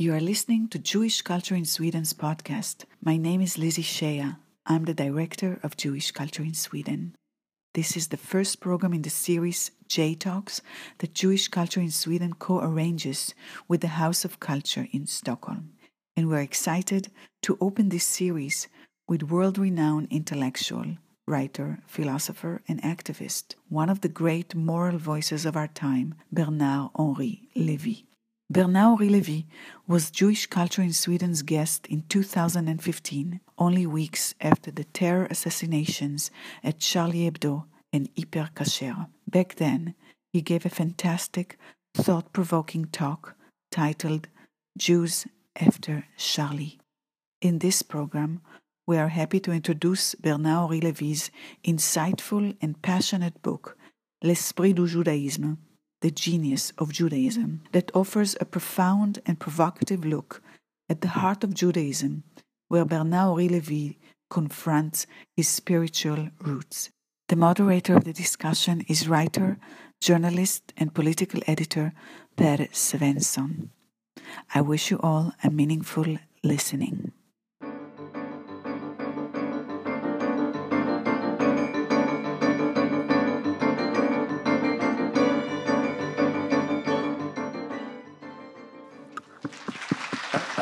You are listening to Jewish Culture in Sweden's podcast. My name is Lizzie Scheja. I'm the director of Jewish Culture in Sweden. This is the first program in the series J Talks that Jewish Culture in Sweden co arranges with the House of Culture in Stockholm. And we're excited to open this series with world renowned intellectual, writer, philosopher, and activist, one of the great moral voices of our time, Bernard Henri Lévy. Bernard-Henri Lévy was Jewish Culture in Sweden's guest in 2015, only weeks after the terror assassinations at Charlie Hebdo and Hyper Cacher. Back then, he gave a fantastic, thought provoking talk titled Jews After Charlie. In this program, we are happy to introduce Bernard-Henri Lévy's insightful and passionate book, L'Esprit du Judaïsme the Genius of Judaism, that offers a profound and provocative look at the heart of Judaism, where Bernard-Henri Lévy confronts his spiritual roots. The moderator of the discussion is writer, journalist, and political editor Per Svensson. I wish you all a meaningful listening.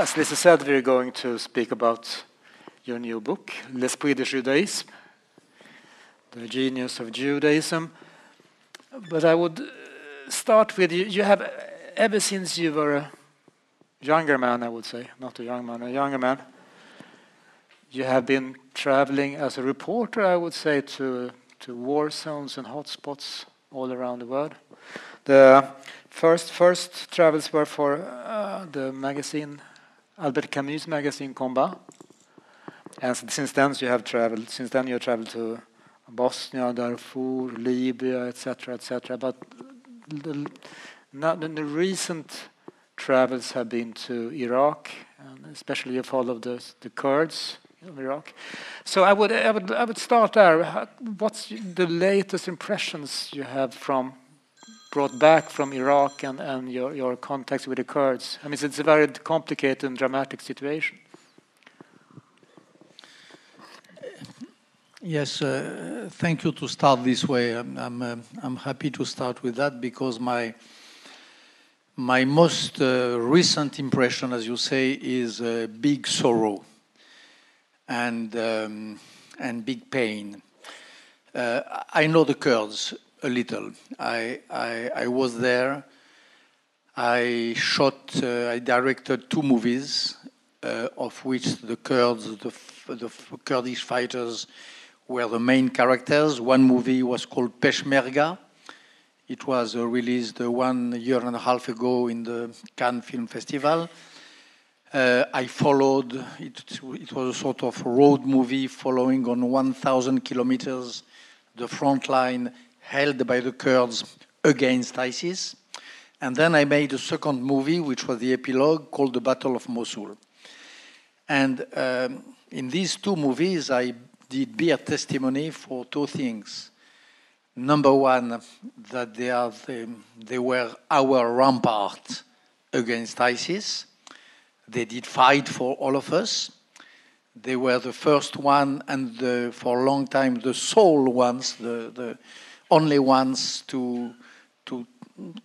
As Lisa said, we're going to speak about your new book, L'Esprit de Judaïsme, The Genius of Judaism. But I would uh, start with you. You have, ever since you were a younger man, I would say, not a young man, a younger man, you have been traveling as a reporter, I would say, to, to war zones and hotspots all around the world. The first, first travels were for uh, the magazine Albert Camus magazine Combat. And since then you have traveled. Since then you have traveled to Bosnia, Darfur, Libya, etc., etc. But the, not the recent travels have been to Iraq, and especially you followed the, the Kurds of Iraq. So I would, I would, I would start there. What's the latest impressions you have from brought back from Iraq and, and your, your contacts with the Kurds? I mean, it's a very complicated and dramatic situation. Yes, uh, thank you to start this way. I'm, I'm, uh, I'm, happy to start with that because my, my most uh, recent impression, as you say, is big sorrow and, um, and big pain. Uh, I know the Kurds a little. I, I, I was there. I shot, uh, I directed two movies, uh, of which the Kurds, the, the Kurdish fighters, were the main characters. One movie was called Peshmerga. It was uh, released uh, one year and a half ago in the Cannes Film Festival. Uh, I followed, it, it was a sort of road movie following on 1,000 kilometers the front line held by the Kurds against ISIS. And then I made a second movie, which was the epilogue called The Battle of Mosul. And um, in these two movies, I did bear testimony for two things. Number one, that they, are the, they were our rampart against ISIS. They did fight for all of us. They were the first one and the, for a long time the sole ones, the, the, only ones to to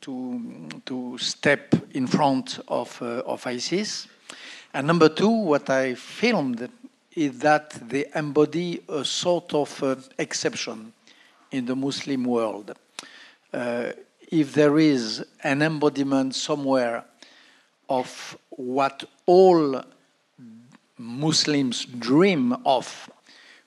to to step in front of uh, of ISIS. And number two, what I filmed is that they embody a sort of uh, exception in the Muslim world. Uh, if there is an embodiment somewhere of what all Muslims dream of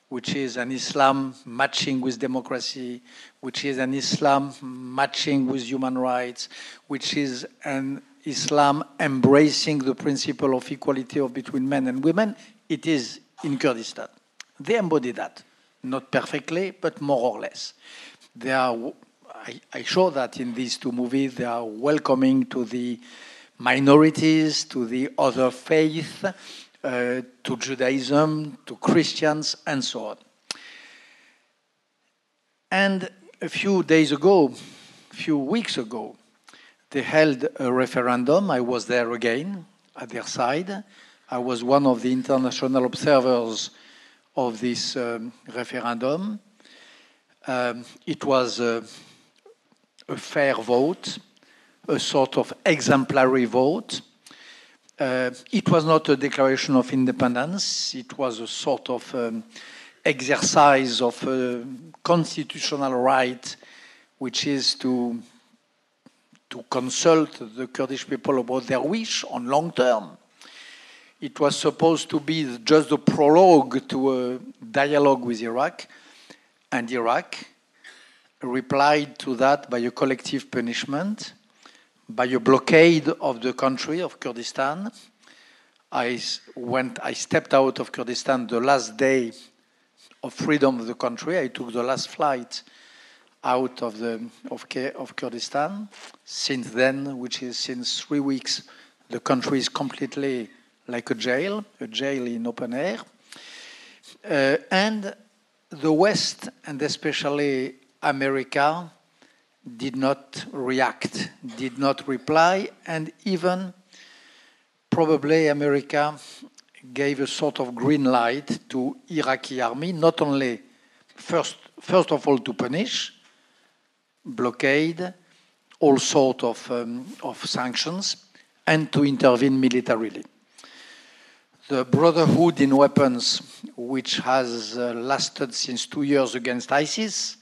which is an Islam matching with democracy, which is an Islam matching with human rights, which is an Islam embracing the principle of equality of between men and women, it is in Kurdistan. They embody that, not perfectly, but more or less. They are, I, I show that in these two movies, they are welcoming to the minorities, to the other faith, uh, to Judaism, to Christians, and so on. And a few days ago, a few weeks ago, they held a referendum. I was there again at their side. I was one of the international observers of this um, referendum. Um, it was a, a, fair vote, a sort of exemplary vote. Uh, it was not a declaration of independence, it was a sort of um, exercise of a constitutional right, which is to, to consult the Kurdish people about their wish on long term. It was supposed to be just a prologue to a dialogue with Iraq, and Iraq replied to that by a collective punishment, by a blockade of the country of Kurdistan. I went, I stepped out of Kurdistan the last day of freedom of the country. I took the last flight out of the of, of Kurdistan. Since then, which is since three weeks, the country is completely like a jail, a jail in open air. Uh, and the West, and especially America, did not react, did not reply, and even probably America gave a sort of green light to Iraqi army, not only first, first of all to punish, blockade, all sort of, um, of sanctions, and to intervene militarily. The Brotherhood in Weapons, which has uh, lasted since two years against ISIS,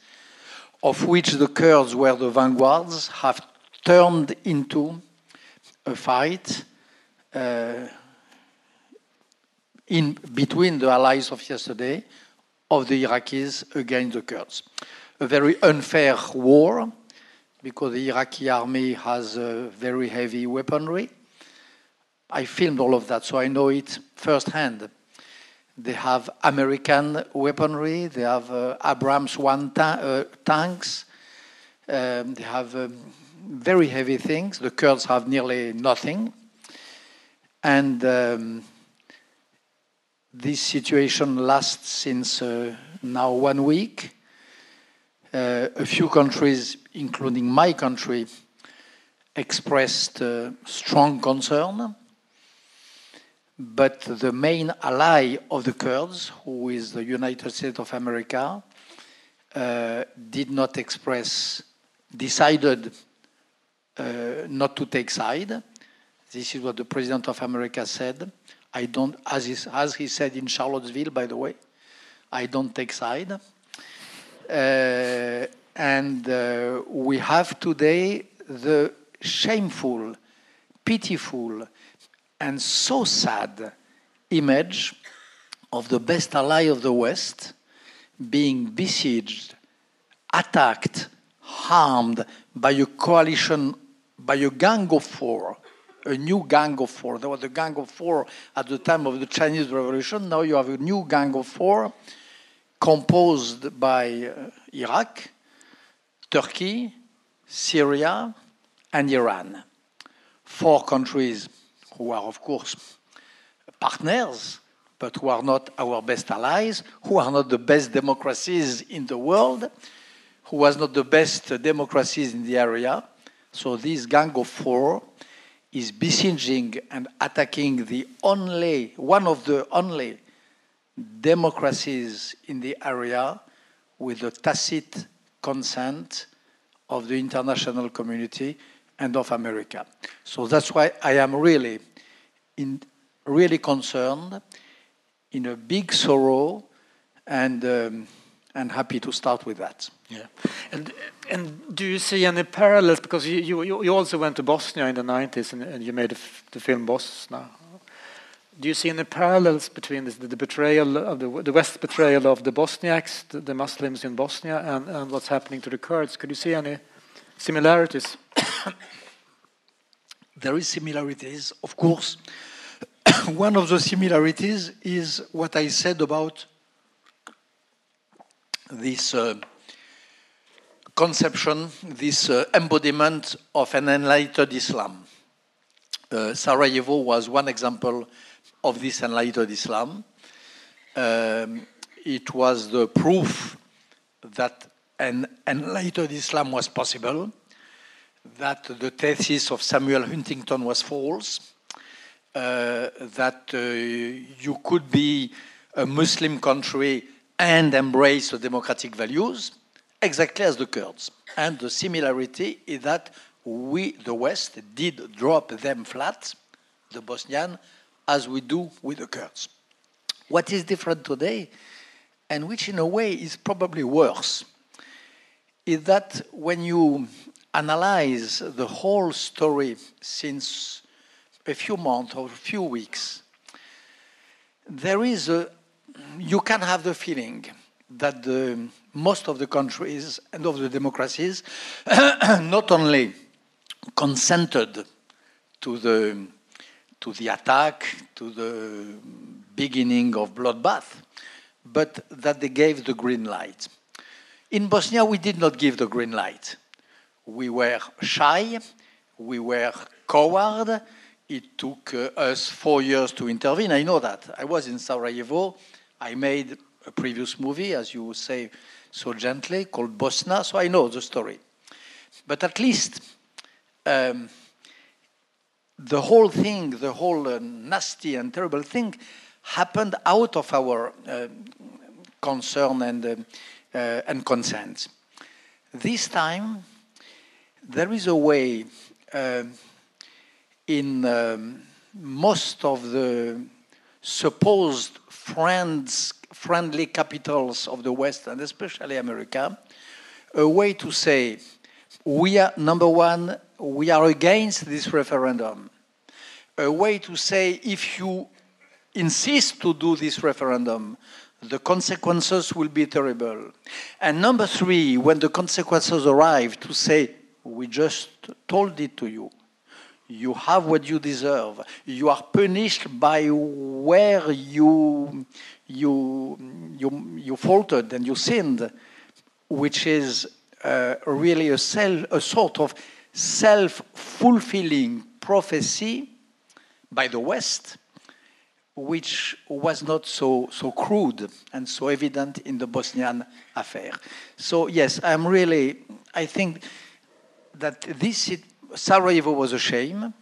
of which the Kurds were the vanguards, have turned into a fight uh, in between the allies of yesterday of the Iraqis against the Kurds. A very unfair war because the Iraqi army has very heavy weaponry I filmed all of that, so I know it firsthand. They have American weaponry, they have uh, Abrams one ta uh, tanks, um, they have um, very heavy things. The Kurds have nearly nothing. And um, this situation lasts since uh, now one week. Uh, a few countries, including my country, expressed uh, strong concern but the main ally of the Kurds, who is the United States of America, uh, did not express, decided uh, not to take side. This is what the President of America said. I don't, as he, as he said in Charlottesville, by the way, I don't take side. Uh, and uh, we have today the shameful, pitiful, and so sad image of the best ally of the West being besieged, attacked, harmed by a coalition, by a gang of four, a new gang of four. There was a gang of four at the time of the Chinese Revolution. Now you have a new gang of four composed by uh, Iraq, Turkey, Syria, and Iran. Four countries who are, of course, partners, but who are not our best allies, who are not the best democracies in the world, who was not the best democracies in the area. So this Gang of Four is besieging and attacking the only, one of the only democracies in the area with the tacit consent of the international community and of America. So that's why I am really, in, really concerned, in a big sorrow, and um, and happy to start with that. Yeah, and and do you see any parallels? Because you you, you also went to Bosnia in the 90s, and, and you made the film Bosnia. Do you see any parallels between this, the betrayal of the, the West betrayal of the Bosniaks, the, the Muslims in Bosnia, and, and what's happening to the Kurds? Could you see any similarities? there is similarities, of course. One of the similarities is what I said about this uh, conception, this uh, embodiment of an enlightened Islam. Uh, Sarajevo was one example of this enlightened Islam. Um, it was the proof that an enlightened Islam was possible that the thesis of Samuel Huntington was false, uh, that uh, you could be a Muslim country and embrace the democratic values, exactly as the Kurds. And the similarity is that we, the West, did drop them flat, the Bosnian, as we do with the Kurds. What is different today, and which in a way is probably worse, is that when you analyze the whole story since a few months or a few weeks, there is a, you can have the feeling that the, most of the countries and of the democracies not only consented to the, to the attack, to the beginning of bloodbath, but that they gave the green light. In Bosnia, we did not give the green light. We were shy, we were coward. It took uh, us four years to intervene. I know that. I was in Sarajevo. I made a previous movie, as you say so gently, called Bosna, so I know the story. But at least um, the whole thing, the whole uh, nasty and terrible thing, happened out of our uh, concern and, uh and consent. This time, there is a way uh, in um, most of the supposed friends, friendly capitals of the West, and especially America, a way to say, we are, number one, we are against this referendum. A way to say, if you insist to do this referendum, the consequences will be terrible. And number three, when the consequences arrive, to say, we just told it to you. You have what you deserve. You are punished by where you, you, you, you faltered and you sinned, which is uh, really a, self, a sort of self fulfilling prophecy by the West, which was not so, so crude and so evident in the Bosnian affair. So, yes, I'm really, I think that this Sarajevo was a shame,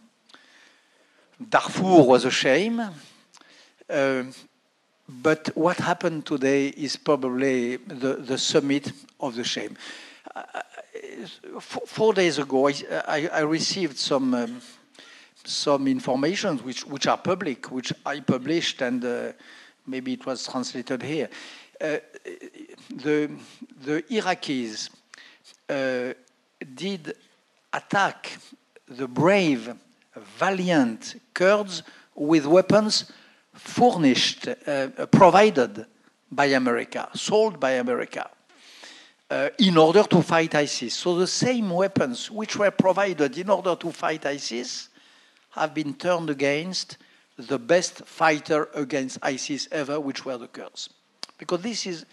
Darfur was a shame, uh, but what happened today is probably the, the summit of the shame. Uh, four days ago, I, I, I received some um, some information which which are public, which I published, and uh, maybe it was translated here. Uh, the the Iraqis uh, did attack the brave, valiant Kurds with weapons furnished, uh, provided by America, sold by America, uh, in order to fight ISIS. So the same weapons which were provided in order to fight ISIS have been turned against the best fighter against ISIS ever, which were the Kurds. Because this is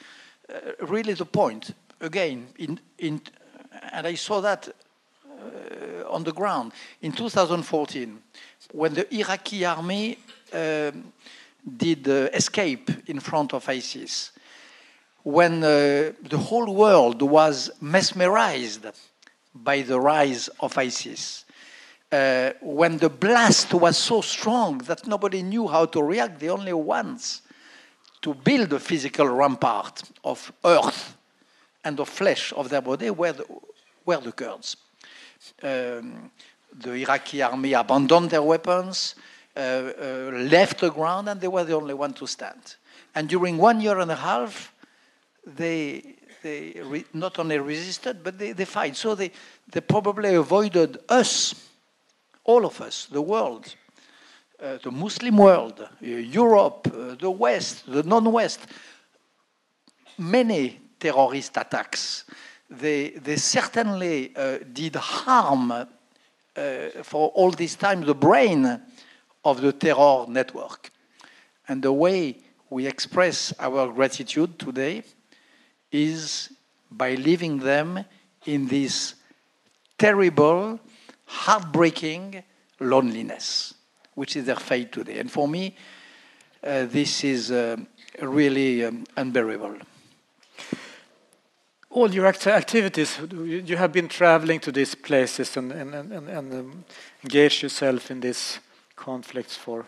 uh, really the point. Again, in, in, and I saw that uh, on the ground. In 2014, when the Iraqi army um, did uh, escape in front of ISIS, when uh, the whole world was mesmerized by the rise of ISIS, uh, when the blast was so strong that nobody knew how to react, the only ones to build a physical rampart of earth and of flesh of their body were the, were the Kurds um, the Iraqi army abandoned their weapons, uh, uh, left the ground, and they were the only one to stand. And during one year and a half, they, they not only resisted, but they, they fight. So they, they probably avoided us, all of us, the world, uh, the Muslim world, uh, Europe, uh, the West, the non West, many terrorist attacks they, they certainly uh, did harm uh, for all this time the brain of the terror network. And the way we express our gratitude today is by leaving them in this terrible, heartbreaking loneliness, which is their fate today. And for me, uh, this is uh, really um, unbearable all your act activities, you have been traveling to these places and, and, and, and um, engaged yourself in these conflicts for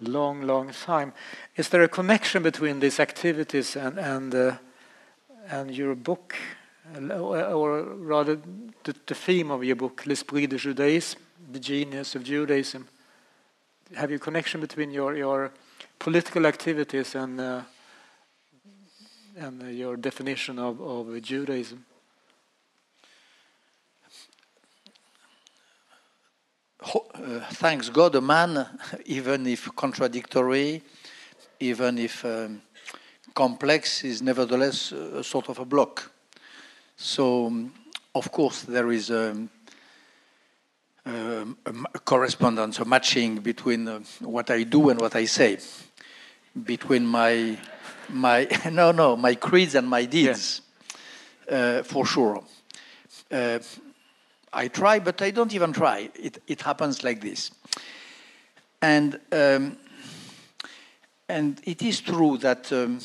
long, long time. Is there a connection between these activities and and uh, and your book, or rather, the, the theme of your book, L'Esprit de Judaïsme, the genius of Judaism? Have you connection between your your political activities and uh, and uh, your definition of, of Judaism? Uh, thanks God, a man, even if contradictory, even if um, complex, is nevertheless a sort of a block. So, um, of course, there is a, um, a, a correspondence, a matching between uh, what I do and what I say, between my my no no my creeds and my deeds, yeah. uh, for sure. Uh, I try, but I don't even try. It, it happens like this. And, um, and it is true that um,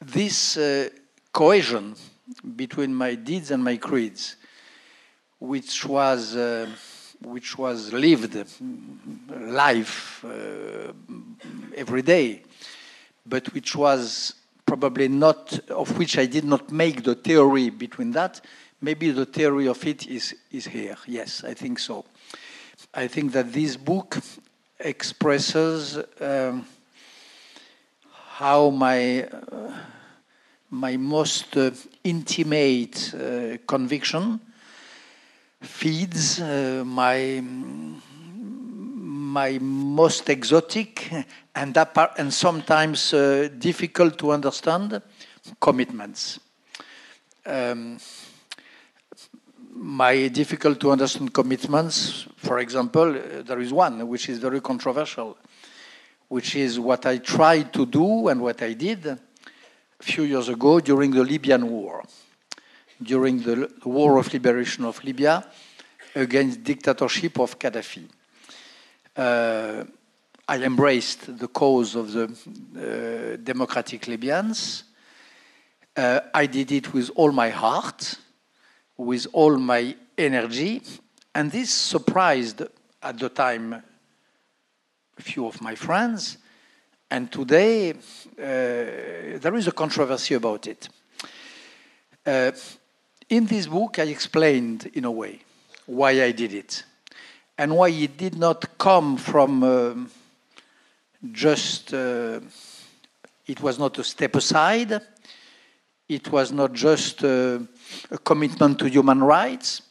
this uh, cohesion between my deeds and my creeds, which was, uh, which was lived life uh, every day, but which was probably not, of which I did not make the theory between that, maybe the theory of it is, is here. Yes, I think so. I think that this book expresses um, how my, uh, my most uh, intimate uh, conviction feeds uh, my, my most exotic and, and sometimes uh, difficult to understand commitments. Um, my difficult to understand commitments, for example, uh, there is one which is very controversial, which is what I tried to do and what I did a few years ago during the Libyan war, during the war of liberation of Libya against dictatorship of Gaddafi. Uh, I embraced the cause of the uh, democratic Libyans. Uh, I did it with all my heart with all my energy. And this surprised at the time a few of my friends. And today, uh, there is a controversy about it. Uh, in this book, I explained, in a way, why I did it and why it did not come from uh, just, uh, it was not a step aside, it was not just uh, a commitment to human rights,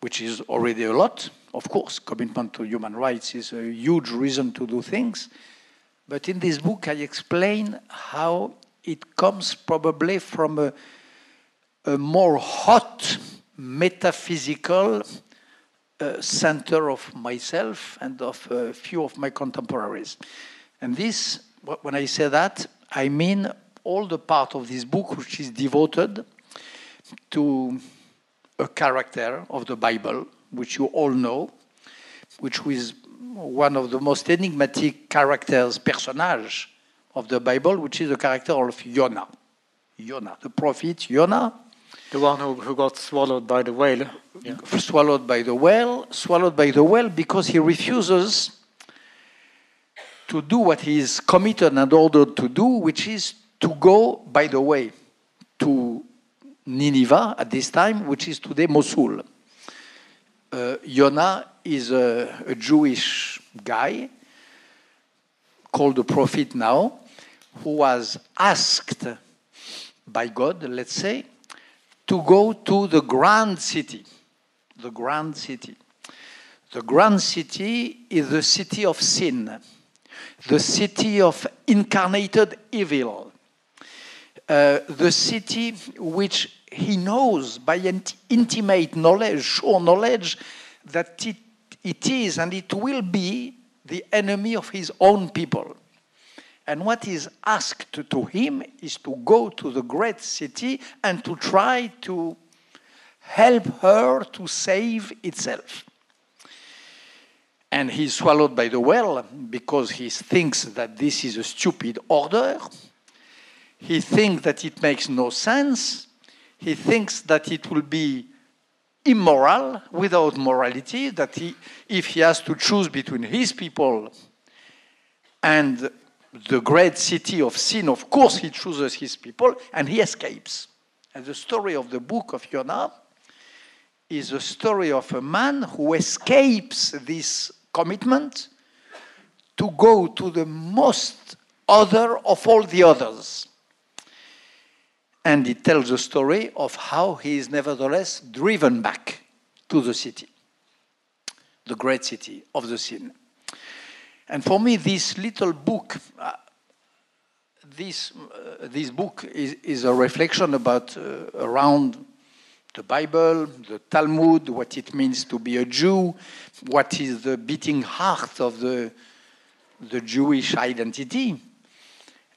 which is already a lot. Of course, commitment to human rights is a huge reason to do things. But in this book, I explain how it comes probably from a, a more hot metaphysical uh, center of myself and of a few of my contemporaries. And this, when I say that, I mean all the part of this book which is devoted to a character of the Bible, which you all know, which is one of the most enigmatic characters, personnage of the Bible, which is the character of Jonah. Jonah, the prophet Jonah. The one who, who got swallowed by the whale. Yeah. Swallowed by the whale, swallowed by the whale because he refuses to do what he is committed and ordered to do, which is to go by the way to Nineveh at this time, which is today Mosul. Uh, is a, a Jewish guy called a prophet now, who was asked by God, let's say, to go to the grand city. The grand city. The grand city is the city of sin, the city of incarnated evil, uh, the city which he knows by intimate knowledge, sure knowledge, that it, it is and it will be the enemy of his own people. And what is asked to him is to go to the great city and to try to help her to save itself. And he's swallowed by the well because he thinks that this is a stupid order he thinks that it makes no sense. He thinks that it will be immoral without morality, that he, if he has to choose between his people and the great city of sin, of course he chooses his people and he escapes. And the story of the book of Jonah is a story of a man who escapes this commitment to go to the most other of all the others. And it tells the story of how he is nevertheless driven back to the city, the great city of the sin. And for me, this little book, uh, this, uh, this book is, is, a reflection about uh, around the Bible, the Talmud, what it means to be a Jew, what is the beating heart of the, the Jewish identity.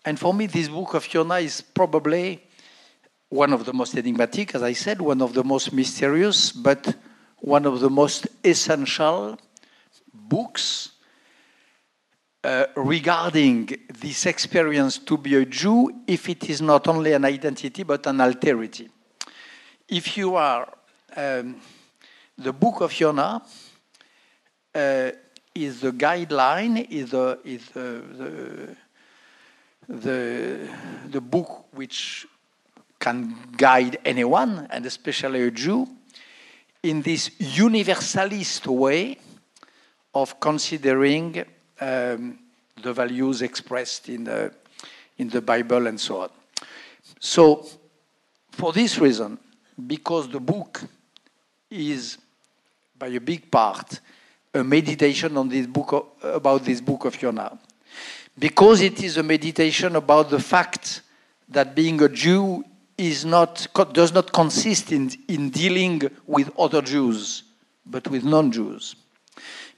And for me, this book of Jonah is probably one of the most enigmatic, as I said, one of the most mysterious, but one of the most essential books uh, regarding this experience to be a Jew if it is not only an identity but an alterity. If you are, um, the book of Jonah uh, is the guideline, is, the, is the, the, the, the book which can guide anyone, and especially a Jew, in this universalist way of considering um, the values expressed in the, in the Bible and so on. So, for this reason, because the book is, by a big part, a meditation on this book of, about this book of Jonah, because it is a meditation about the fact that being a Jew is not, does not consist in, in dealing with other Jews, but with non Jews.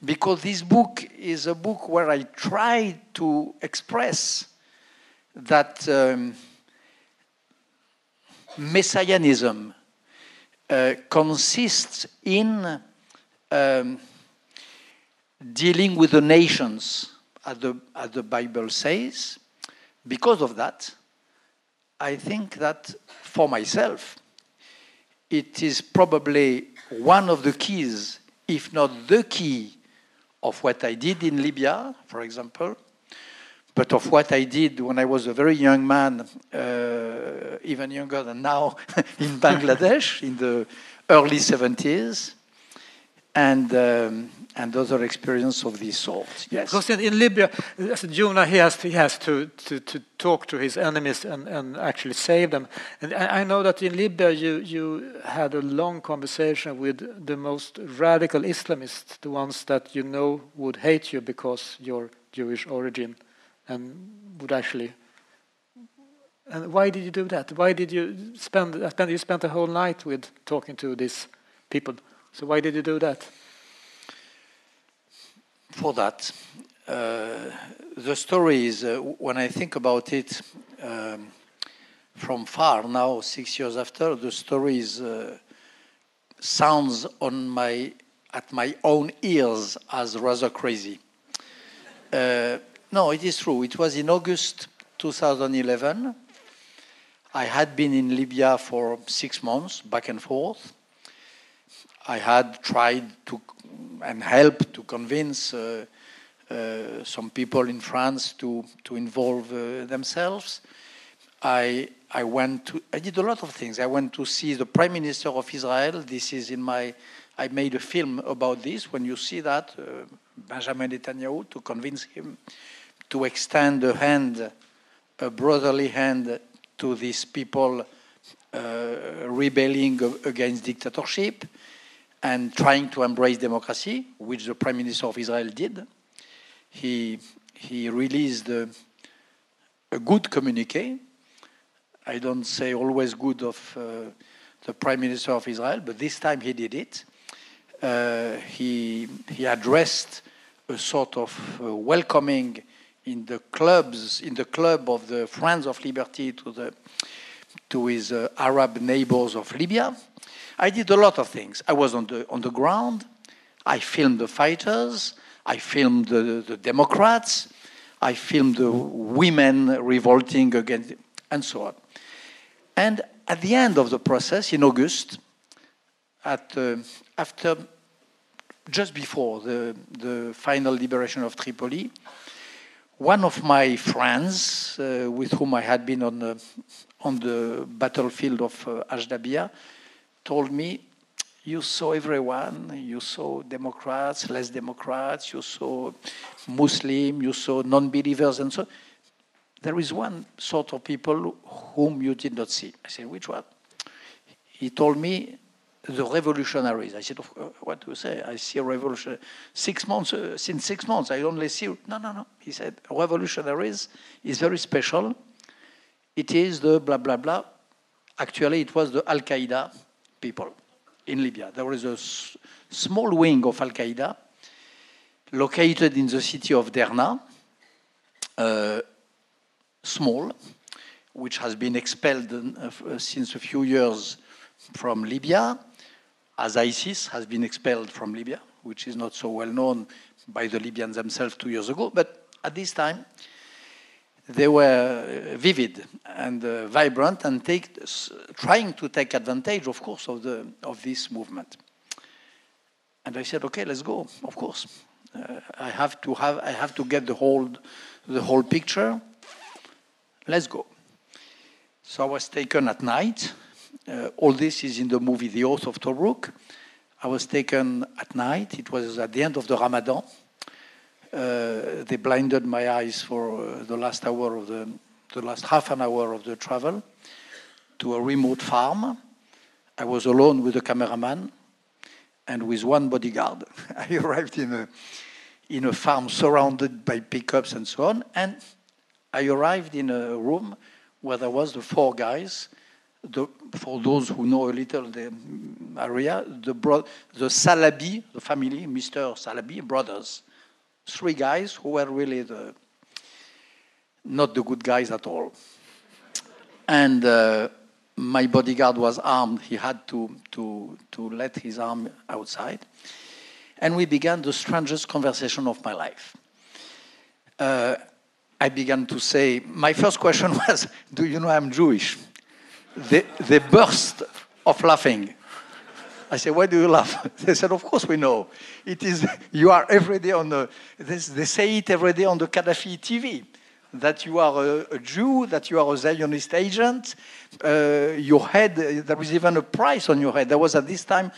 Because this book is a book where I try to express that um, messianism uh, consists in um, dealing with the nations, as the, as the Bible says. Because of that, I think that for myself, it is probably one of the keys, if not the key, of what I did in Libya, for example, but of what I did when I was a very young man, uh, even younger than now, in Bangladesh in the early 70s, and um, and other experience of this sort. Yes. Because in, in Libya, as Jonah, he has he has to, to, to talk to his enemies and, and actually save them. And I, I know that in Libya, you, you had a long conversation with the most radical Islamists, the ones that you know would hate you because your Jewish origin, and would actually. And why did you do that? Why did you spend? spend you spent a whole night with talking to these people. So why did you do that? for that. Uh, the story is, uh, when I think about it um, from far now, six years after, the story is, uh, sounds on my, at my own ears as rather crazy. Uh, no, it is true. It was in August 2011. I had been in Libya for six months, back and forth. I had tried to and help to convince uh, uh, some people in France to, to involve uh, themselves. I, I went to, I did a lot of things. I went to see the Prime Minister of Israel. This is in my, I made a film about this. When you see that, uh, Benjamin Netanyahu, to convince him to extend a hand, a brotherly hand to these people uh, rebelling against dictatorship and trying to embrace democracy, which the Prime Minister of Israel did. He, he released a, a good communique. I don't say always good of uh, the Prime Minister of Israel, but this time he did it. Uh, he, he addressed a sort of uh, welcoming in the clubs, in the club of the Friends of Liberty to, the, to his uh, Arab neighbors of Libya I did a lot of things. I was on the, on the ground. I filmed the fighters. I filmed the, the Democrats. I filmed the women revolting against, and so on. And at the end of the process, in August, at uh, after just before the, the final liberation of Tripoli, one of my friends, uh, with whom I had been on the, on the battlefield of uh, Ajdabiya, told me, You saw everyone, you saw Democrats, less Democrats, you saw Muslim, you saw non believers, and so There is one sort of people whom you did not see. I said, Which one? He told me, the revolutionaries. I said, what do you say? I see a revolution. Six months, uh, since six months, I only see. No, no, no. He said, revolutionaries is very special. It is the blah, blah, blah. Actually, it was the Al Qaeda people in Libya. There was a small wing of Al Qaeda located in the city of Derna, uh, small, which has been expelled uh, since a few years from Libya as ISIS has been expelled from Libya, which is not so well known by the Libyans themselves two years ago. But at this time, they were vivid and uh, vibrant and take, trying to take advantage, of course, of, the, of this movement. And I said, okay, let's go, of course. Uh, I, have to have, I have to get the whole, the whole picture. Let's go. So I was taken at night uh, all this is in the movie The Oath of Tobruk. I was taken at night. It was at the end of the Ramadan. Uh, they blinded my eyes for uh, the last hour of the, the last half an hour of the travel to a remote farm. I was alone with a cameraman and with one bodyguard. I arrived in a, in a farm surrounded by pickups and so on. And I arrived in a room where there was the four guys the, for those who know a little the area, the, bro- the Salabi, the family, Mr. Salabi, brothers, three guys who were really the, not the good guys at all. And uh, my bodyguard was armed. He had to, to, to let his arm outside. And we began the strangest conversation of my life. Uh, I began to say, my first question was, Do you know I'm Jewish? they, they burst of laughing. I said, why do you laugh? They said, of course we know. It is, you are every day on the, they say it every day on the Gaddafi TV, that you are a, a Jew, that you are a Zionist agent. Uh, your head, there is even a price on your head. There was at this time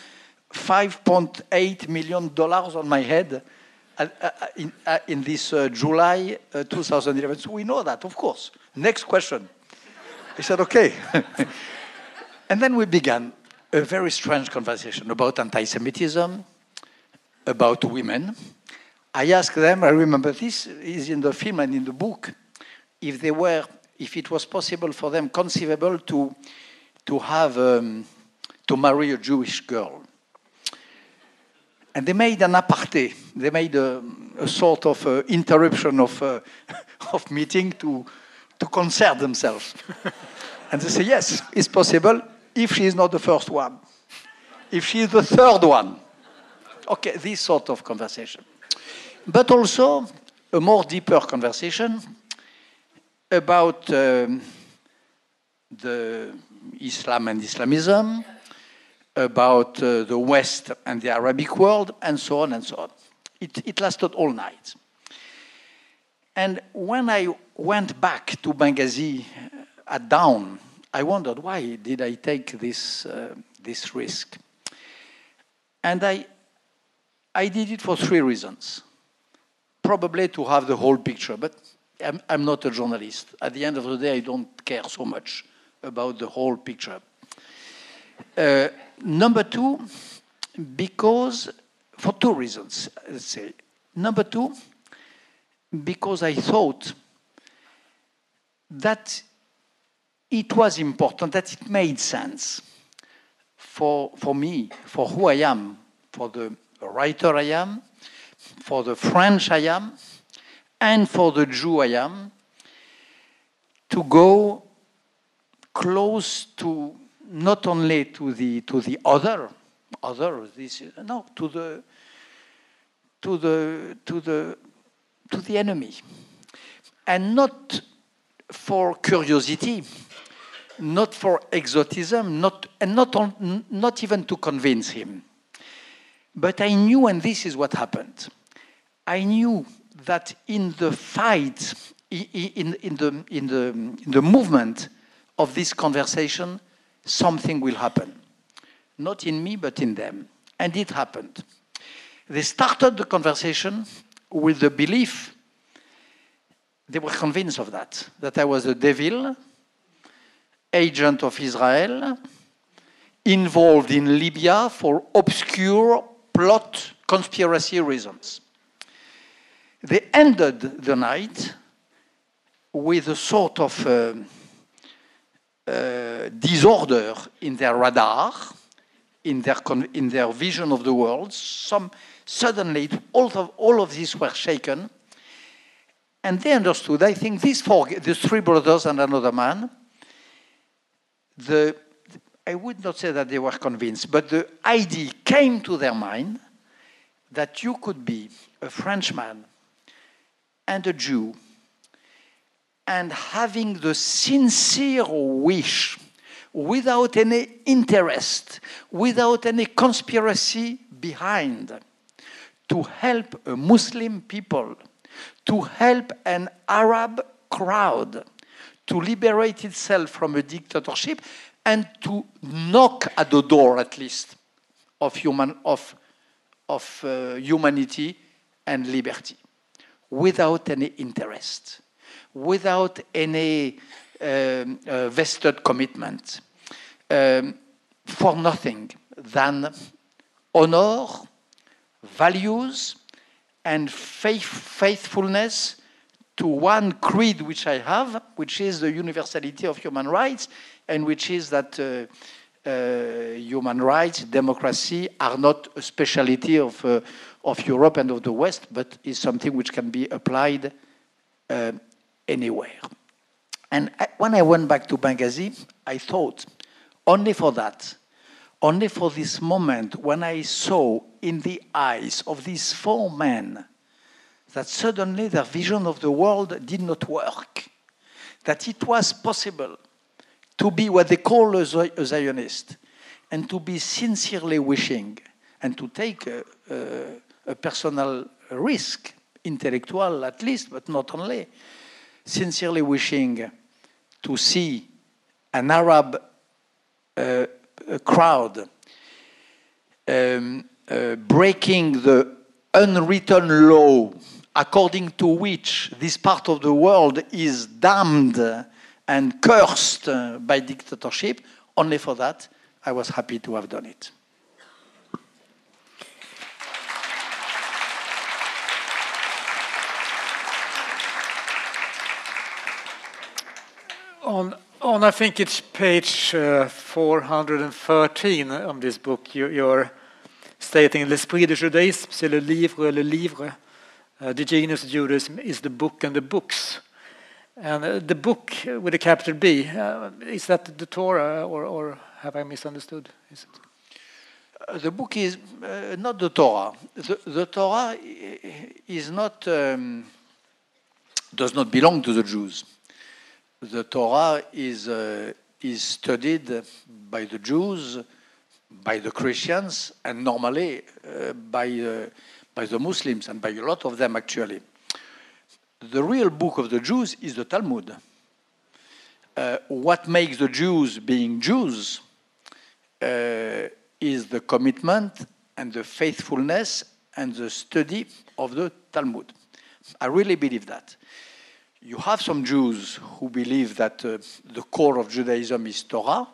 $5.8 million on my head uh, uh, in, uh, in, this uh, July uh, 2011. So we know that, of course. Next question. He said, okay. and then we began a very strange conversation about anti Semitism, about women. I asked them, I remember this is in the film and in the book, if they were, if it was possible for them, conceivable to, to have, um, to marry a Jewish girl. And they made an aparté. They made a, a sort of uh, interruption of, uh, of meeting to, to concert themselves. and they say, yes, it's possible if she is not the first one, if she is the third one. Okay, this sort of conversation. But also a more deeper conversation about um, the Islam and Islamism, about uh, the West and the Arabic world, and so on and so on. It, it lasted all night. And when I went back to Benghazi at dawn, I wondered why did I take this, uh, this risk? And I, I did it for three reasons. Probably to have the whole picture, but I'm, I'm not a journalist. At the end of the day, I don't care so much about the whole picture. Uh, number two, because for two reasons, let's say. Number two, because I thought that it was important, that it made sense for, for me, for who I am, for the writer I am, for the French I am, and for the Jew I am, to go close to not only to the to the other, other this no to the to the to the to the enemy. And not for curiosity, not for exotism, not, and not, on, not even to convince him. But I knew, and this is what happened, I knew that in the fight, in, in, the, in, the, in the movement of this conversation, something will happen. Not in me, but in them. And it happened. They started the conversation with the belief, they were convinced of that, that I was a devil, agent of Israel, involved in Libya for obscure plot conspiracy reasons. They ended the night with a sort of uh, uh, disorder in their radar, in their, in their vision of the world. Some, suddenly, all of, all of this were shaken. And they understood, I think these four, the three brothers and another man, the, I would not say that they were convinced, but the idea came to their mind that you could be a Frenchman and a Jew and having the sincere wish, without any interest, without any conspiracy behind, to help a Muslim people, to help an Arab crowd to liberate itself from a dictatorship and to knock at the door, at least, of, human, of, of uh, humanity and liberty without any interest, without any um, uh, vested commitment, um, for nothing than honor, values, and faith, faithfulness to one creed which I have, which is the universality of human rights, and which is that uh, uh, human rights, democracy are not a speciality of, uh, of Europe and of the West, but is something which can be applied uh, anywhere. And when I went back to Benghazi, I thought, only for that, only for this moment when I saw in the eyes of these four men that suddenly their vision of the world did not work, that it was possible to be what they call a, Zionist and to be sincerely wishing and to take a, a, a personal risk, intellectual at least, but not only, sincerely wishing to see an Arab uh, crowd um, uh, breaking the unwritten law according to which this part of the world is damned and cursed by dictatorship, only for that, I was happy to have done it. On, on I think it's page uh, 413 on this book, you, you're stating l'esprit de judaïsme, c'est le livre, le livre. Uh, the genius of Judaism is the book and the books. And uh, the book with a capital B, uh, is that the Torah or, or have I misunderstood? Is it? Uh, the book is uh, not the Torah. The, the Torah is not, um, does not belong to the Jews. The Torah is, uh, is studied by the Jews, by the Christians, and normally by by the Muslims and by a lot of them actually. The real book of the Jews is the Talmud. Uh, what makes the Jews being Jews uh, is the commitment and the faithfulness and the study of the Talmud. I really believe that. You have some Jews who believe that uh, the core of Judaism is Torah.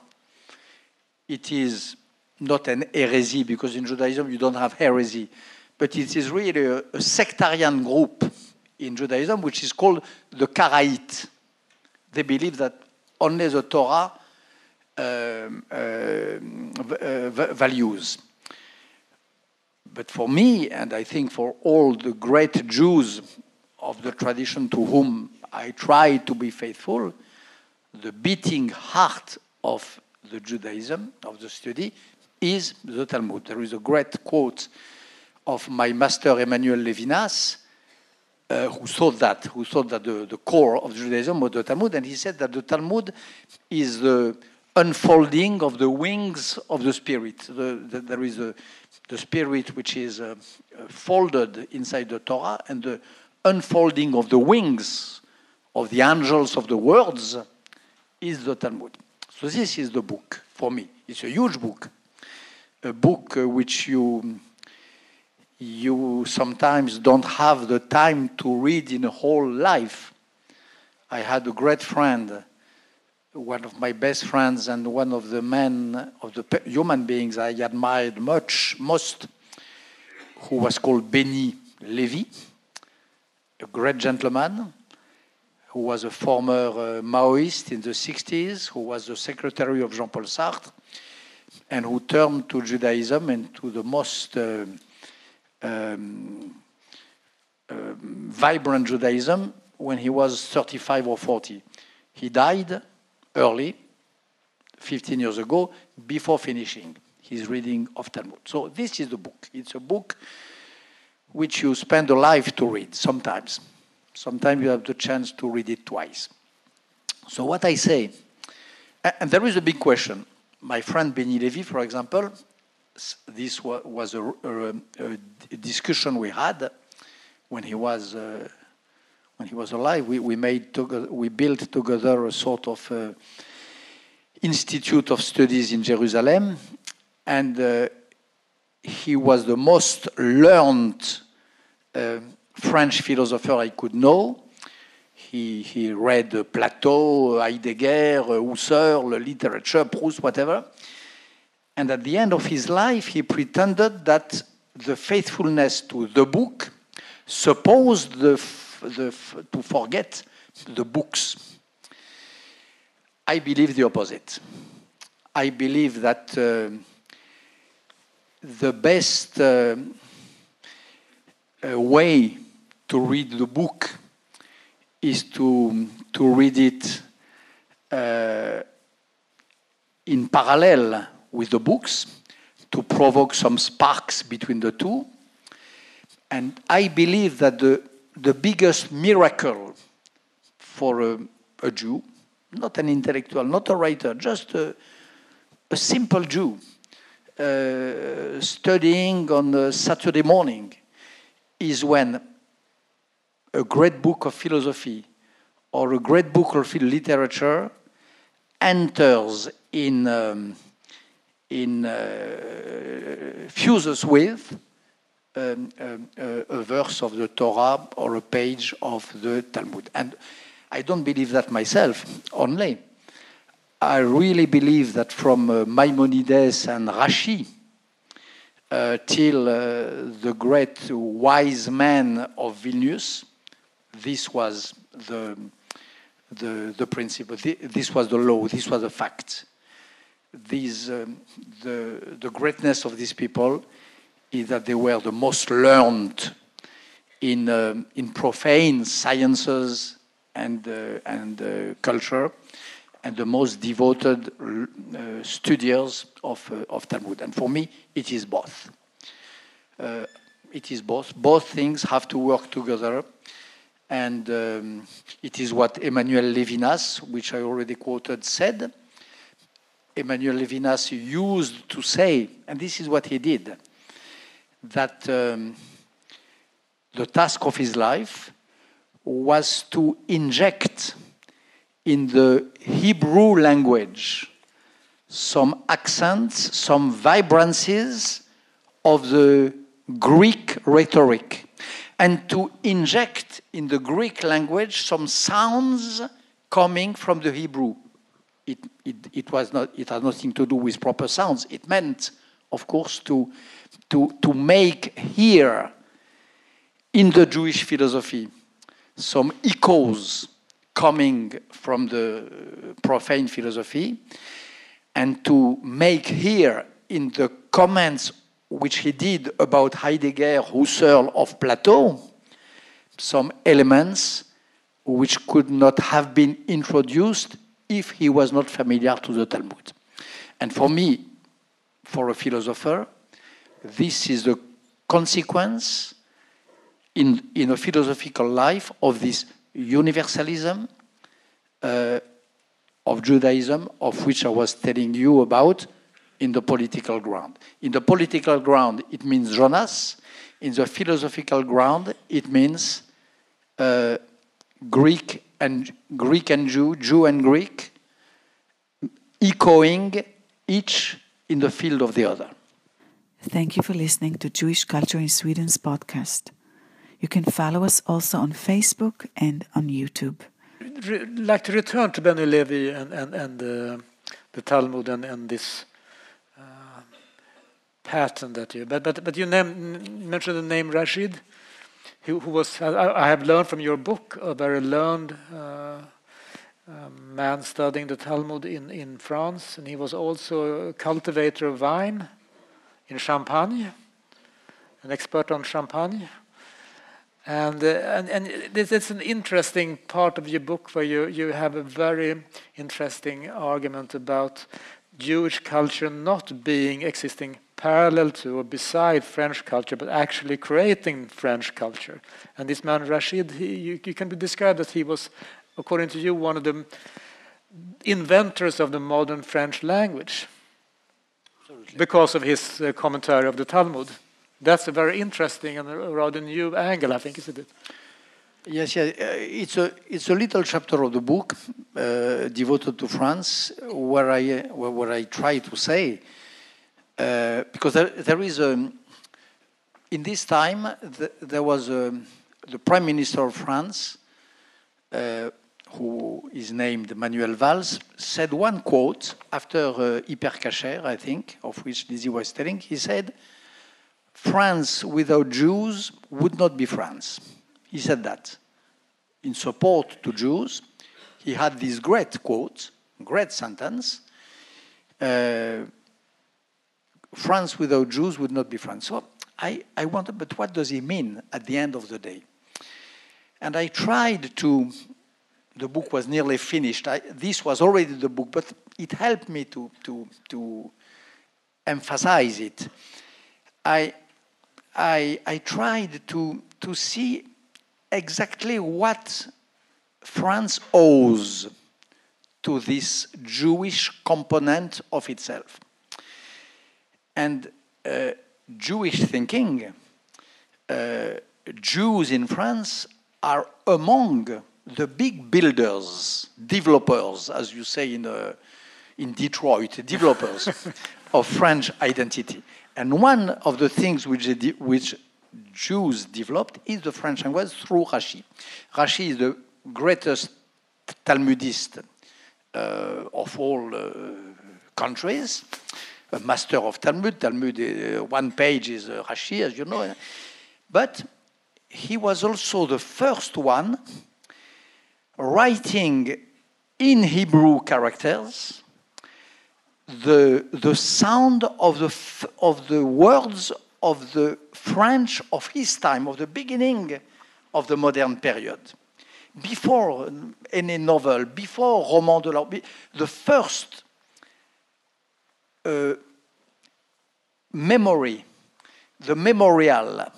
It is not an heresy because in Judaism you don't have heresy but it is really a, a sectarian group in Judaism which is called the Karaite. They believe that only the Torah um, uh, uh, values. But for me, and I think for all the great Jews of the tradition to whom I try to be faithful, the beating heart of the Judaism, of the study, is the Talmud. There is a great quote of my master Emmanuel Levinas, uh, who thought that, who thought that the, the core of Judaism was the Talmud, and he said that the Talmud is the unfolding of the wings of the spirit. The, the, there is a, the spirit which is uh, folded inside the Torah, and the unfolding of the wings of the angels of the words is the Talmud. So this is the book for me. It's a huge book, a book uh, which you you sometimes don't have the time to read in a whole life. I had a great friend, one of my best friends, and one of the men of the human beings I admired much, most, who was called Benny Levy, a great gentleman who was a former uh, Maoist in the 60s, who was the secretary of Jean Paul Sartre, and who turned to Judaism and to the most uh, um, um, vibrant Judaism when he was 35 or 40. He died early, 15 years ago, before finishing his reading of Talmud. So this is the book. It's a book which you spend a life to read sometimes. Sometimes you have the chance to read it twice. So what I say, and there is a big question. My friend Benny Levy, for example, this was a, a, a, discussion we had when he was uh, when he was alive. We, we made together, we built together a sort of uh, institute of studies in Jerusalem, and uh, he was the most learned uh, French philosopher I could know. He, he read Plato, Heidegger, Husserl, literature, Proust, whatever. And at the end of his life, he pretended that the faithfulness to the book supposed the, the, to forget the books. I believe the opposite. I believe that uh, the best uh, uh, way to read the book is to, to read it uh, in parallel with the books to provoke some sparks between the two. And I believe that the, the biggest miracle for a, a Jew, not an intellectual, not a writer, just a, a simple Jew, uh, studying on a Saturday morning, is when a great book of philosophy or a great book of literature enters in um, in uh, fuses with um, um, a verse of the Torah or a page of the Talmud. And I don't believe that myself only. I really believe that from uh, Maimonides and Rashi uh, till uh, the great wise man of Vilnius, this was the, the, the principle, this was the law, this was the fact these, um, the, the greatness of these people is that they were the most learned in, um, in profane sciences and, uh, and uh, culture, and the most devoted uh, studiers of, uh, of Talmud. And for me, it is both. Uh, it is both. Both things have to work together. And um, it is what Emmanuel Levinas, which I already quoted, said Emmanuel Levinas used to say, and this is what he did, that um, the task of his life was to inject in the Hebrew language some accents, some vibrancies of the Greek rhetoric, and to inject in the Greek language some sounds coming from the Hebrew it, it, it, was not, it had nothing to do with proper sounds. It meant, of course, to, to, to make here in the Jewish philosophy some echoes coming from the profane philosophy and to make here in the comments which he did about Heidegger, Husserl, of Plato, some elements which could not have been introduced if he was not familiar to the Talmud. And for me, for a philosopher, this is the consequence in, in a philosophical life of this universalism uh, of Judaism, of which I was telling you about, in the political ground. In the political ground, it means Jonas. In the philosophical ground, it means uh, Greek and Greek and Jew, Jew and Greek, echoing each in the field of the other. Thank you for listening to Jewish Culture in Sweden's podcast. You can follow us also on Facebook and on YouTube. Re like to return to Benny Levy and, and, and uh, the Talmud and, and this uh, pattern that you, but, but, but you name, mentioned the name Rashi, who, who was, I, I, have learned from your book, a very learned uh, um, man studying the Talmud in, in France, and he was also a cultivator of wine in Champagne, an expert on Champagne. And, uh, and, and this is an interesting part of your book where you, you have a very interesting argument about Jewish culture not being existing parallel to or beside French culture, but actually creating French culture. And this man Rashi, he, you, you can describe that he was, according to you, one of the inventors of the modern French language Absolutely. because of his uh, commentary of the Talmud. That's a very interesting and a rather new angle, I think, isn't it? Yes, yes. Uh, it's a it's a little chapter of the book uh, devoted to France, where I where, where I try to say uh, because there, there is a in this time the, there was a, the prime minister of France, uh, who is named Manuel Valls, said one quote after uh, I think, of which Lizzie was telling. He said France without Jews would not be France. He said that. In support to Jews, he had this great quote, great sentence. Uh, France without Jews would not be France. So I, I wondered, but what does he mean at the end of the day? And I tried to, the book was nearly finished. I, this was already the book, but it helped me to, to, to emphasize it. I, I, I tried to, to see exactly what France owes to this Jewish component of itself. And uh, Jewish thinking, uh, Jews in France are among the big builders, developers, as you say in, uh, in Detroit, developers of French identity. And one of the things which, which Jews developed is the French language through Rashi. Rashi is the greatest Talmudist uh, of all uh, countries, a master of Talmud. Talmud, uh, one page is uh, Rashi, as you know. But he was also the first one writing in Hebrew characters the, the sound of the, of the words of the French of his time, of the beginning of the modern period. Before any novel, before Roman de la Rose, the first uh, memory, the memorial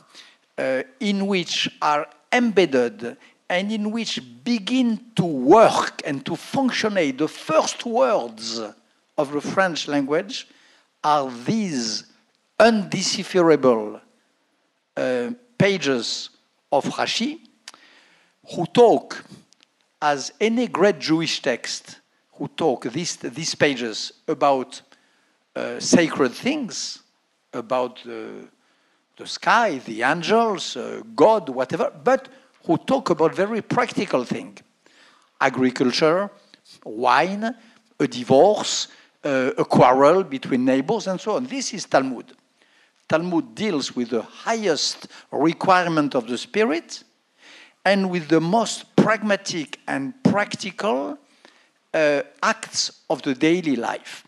uh, in which are embedded and in which begin to work and to functionate the first words of the French language are these undecipherable uh, pages of Rashi, who talk, as any great Jewish text, who talk these, these pages about uh, sacred things, about the, the sky, the angels, uh, God, whatever, but who talk about very practical things agriculture, wine, a divorce, uh, a quarrel between neighbors, and so on. This is Talmud. Talmud deals with the highest requirement of the spirit and with the most pragmatic and practical uh, acts of the daily life.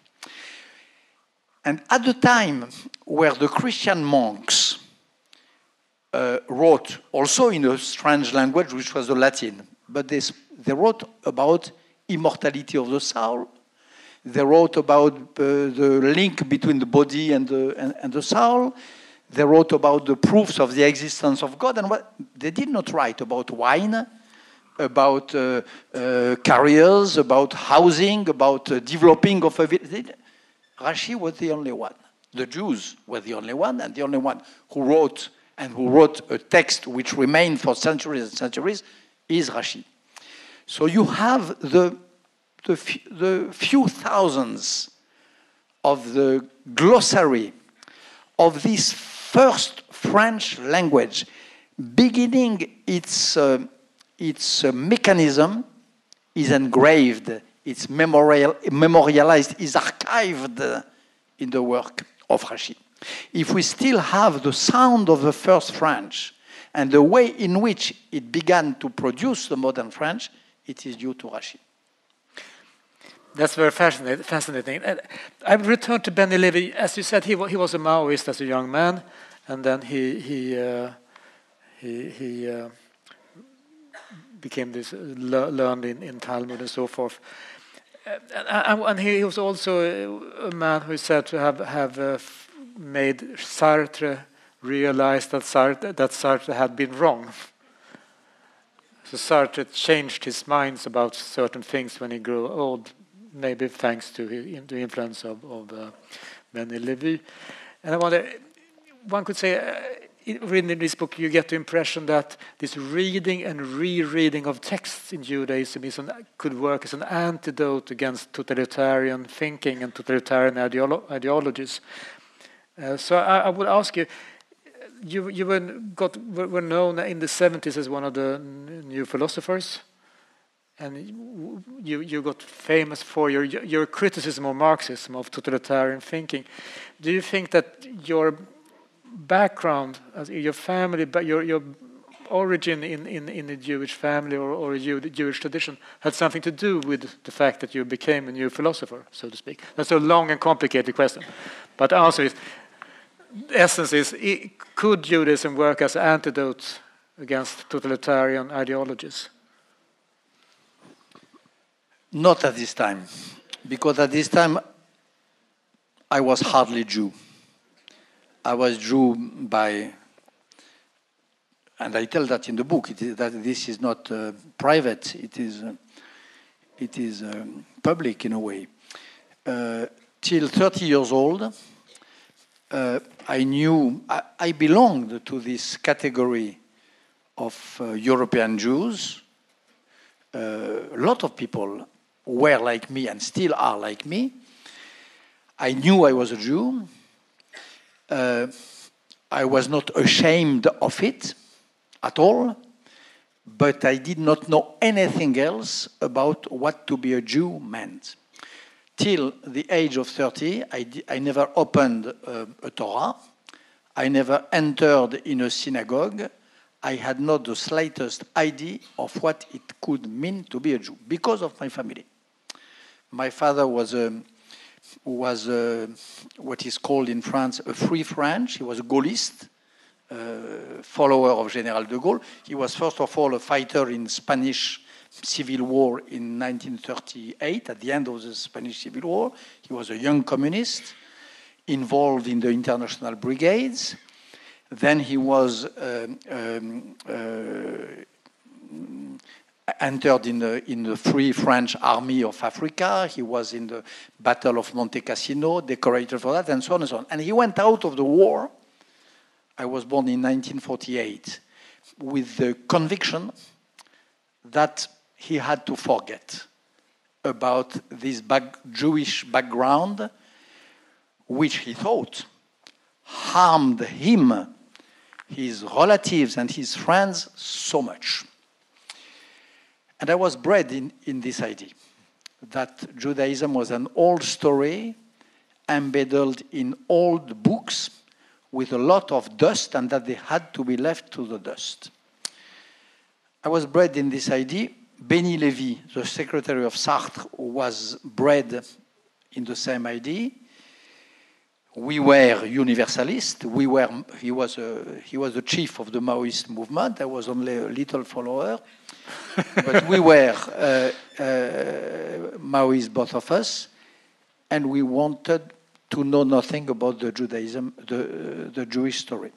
And at the time where the Christian monks uh, wrote also in a strange language, which was the Latin, but they, they wrote about immortality of the soul, they wrote about uh, the link between the body and the, and, and, the soul. they wrote about the proofs of the existence of God, and what they did not write about wine, about uh, uh, careers, about housing, about uh, developing of a village. Rashi was the only one. The Jews were the only one, and the only one who wrote and who wrote a text which remained for centuries and centuries is Rashi. So you have the, the, the few thousands of the glossary of this first French language, beginning its, uh, its uh, mechanism is engraved, it's memorial, memorialized, is archived in the work of Rashi. If we still have the sound of the first French and the way in which it began to produce the modern French, it is due to Rashi. That's very fascinating. I returned to Benny Levy. As you said, he, he was a Maoist as a young man, and then he he uh, he, he uh, became this uh, learned in, in Talmud and so forth. And, and he was also a man who is said to have have uh, made Sartre realize that Sartre, that Sartre had been wrong. So Sartre changed his minds about certain things when he grew old maybe thanks to the influence of, of uh, Benny Levy. And I wonder, one could say, uh, reading this book, you get the impression that this reading and rereading of texts in Judaism is an, could work as an antidote against totalitarian thinking and totalitarian ideolo ideologies. Uh, so I, I, would ask you, you, you were, got, were known in the 70s as one of the new philosophers and you, you got famous for your, your criticism of Marxism, of totalitarian thinking. Do you think that your background, your family, your, your origin in, in, in a Jewish family or, or a Jewish tradition had something to do with the fact that you became a new philosopher, so to speak? That's a long and complicated question. But the answer is, the essence is, could Judaism work as an antidote against totalitarian ideologies? Not at this time, because at this time I was hardly Jew. I was Jew by, and I tell that in the book, that this is not uh, private, it is, uh, it is um, public in a way. Uh, till 30 years old, uh, I knew, I, I, belonged to this category of uh, European Jews. Uh, a lot of people were like me and still are like me. I knew I was a Jew. Uh, I was not ashamed of it at all, but I did not know anything else about what to be a Jew meant. Till the age of 30, I, I never opened uh, a Torah. I never entered in a synagogue. I had not the slightest idea of what it could mean to be a Jew because of my family. My father was a, was a, what is called in France a free French. He was a Gaullist, uh, follower of General de Gaulle. He was first of all a fighter in Spanish Civil War in 1938, at the end of the Spanish Civil War. He was a young communist involved in the international brigades. Then he was um, um, uh, entered in the, in the Free French Army of Africa. He was in the Battle of Monte Cassino, decorated for that, and so on and so on. And he went out of the war. I was born in 1948 with the conviction that he had to forget about this back, Jewish background, which he thought harmed him, his relatives, and his friends so much. And I was bred in, in this idea that Judaism was an old story embedded in old books with a lot of dust and that they had to be left to the dust. I was bred in this idea. Benny Levy, the secretary of Sartre, was bred in the same idea we were universalists. We were, he, was a, he was the chief of the Maoist movement. I was only a little follower. but we were uh, uh, Maoists, both of us, and we wanted to know nothing about the Judaism, the, the Jewish story.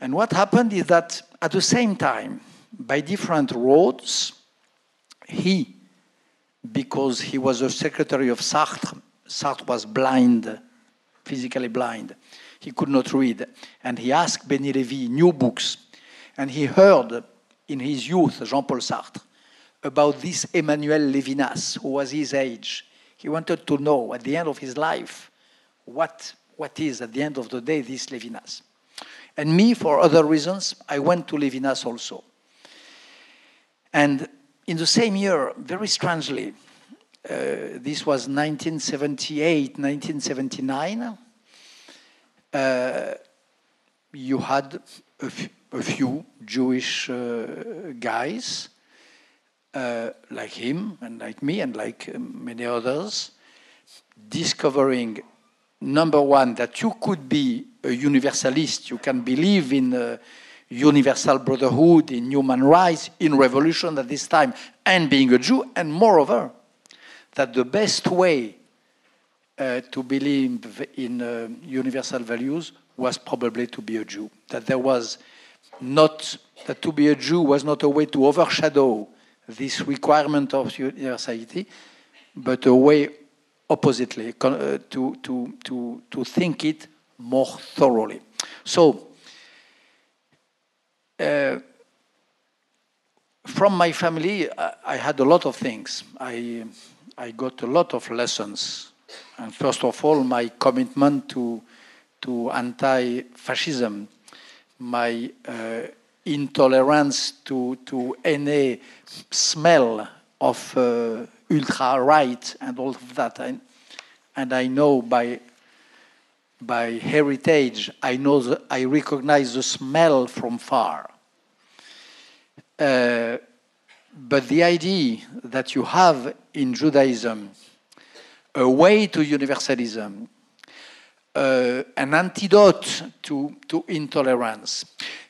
And what happened is that at the same time, by different roads, he, because he was a secretary of Sartre, Sartre was blind, physically blind. He could not read. And he asked Benny Lévy new books. And he heard in his youth Jean Paul Sartre about this Emmanuel Levinas, who was his age. He wanted to know at the end of his life what, what is, at the end of the day, this Levinas. And me, for other reasons, I went to Levinas also. And in the same year, very strangely, this was 1978, 1979, uh, you had a, few Jewish uh, guys uh, like him and like me and like many others discovering number one that you could be a universalist. You can believe in uh, universal brotherhood in human rights in revolution at this time and being a jew and moreover that the best way uh, to believe in uh, universal values was probably to be a jew that there was not that to be a jew was not a way to overshadow this requirement of universality, but a way oppositely uh, to, to, to, to think it more thoroughly. So, uh, from my family, I, I, had a lot of things. I, I got a lot of lessons. And first of all, my commitment to, to anti fascism, my uh, intolerance to, to any smell of uh, ultra right and all of that. And, and I know by, by heritage, I know the, I recognize the smell from far. Uh, but the idea that you have in Judaism a way to universalism, uh, an antidote to, to intolerance,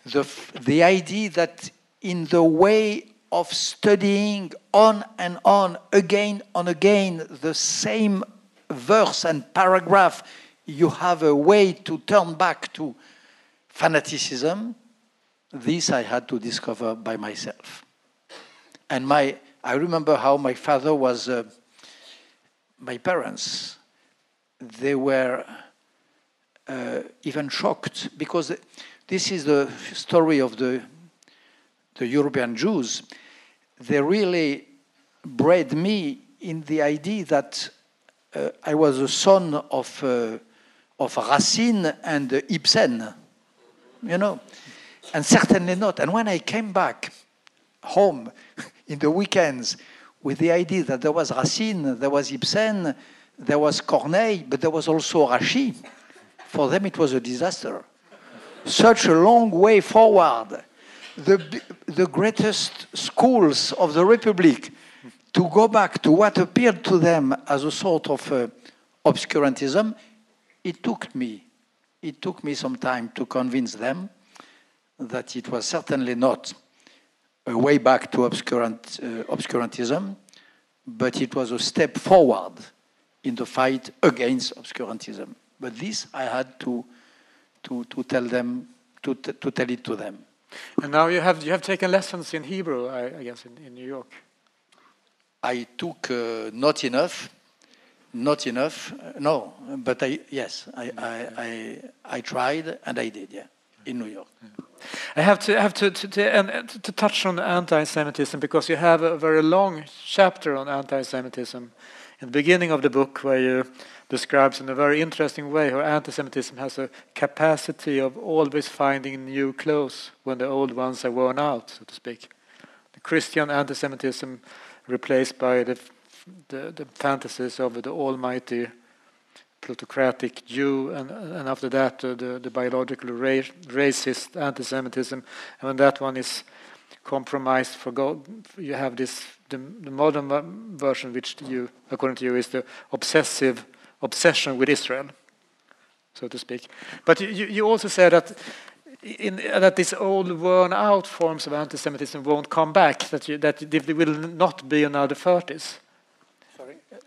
the, the idea that in the way of studying on and on, again and again, the same verse and paragraph, you have a way to turn back to fanaticism. This I had to discover by myself. And my, I remember how my father was, uh, my parents, they were uh, even shocked because this is the story of the, the European Jews. They really bred me in the idea that uh, I was a son of, uh, of Racine and Ibsen, you know, and certainly not. And when I came back home in the weekends with the idea that there was Racine, there was Ibsen, there was Corneille, but there was also Rashi, for them it was a disaster such a long way forward. The, the greatest schools of the Republic to go back to what appeared to them as a sort of uh, obscurantism, it took me, it took me some time to convince them that it was certainly not a way back to obscurant, uh, obscurantism, but it was a step forward in the fight against obscurantism. But this I had to to, to tell them to, to tell it to them. And now you have you have taken lessons in Hebrew, I, I guess, in, in, New York. I took uh, not enough, not enough. Uh, no, but I yes, I, I, I I tried and I did. Yeah, in New York. I have to have to to, to, and, to touch on anti-Semitism because you have a very long chapter on anti-Semitism in the beginning of the book where you describes in a very interesting way how anti-Semitism has a capacity of always finding new clothes when the old ones are worn out, so to speak. The Christian anti-Semitism replaced by the, the, the fantasies of the almighty plutocratic Jew, and, and after that uh, the, the biological ra racist anti-Semitism, and when that one is compromised for God, you have this the, the modern version, which you, according to you, is the obsessive obsession with Israel, so to speak. But you, you also said that in, that these old worn out forms of anti-Semitism won't come back, that, you, that there will not be another 30s.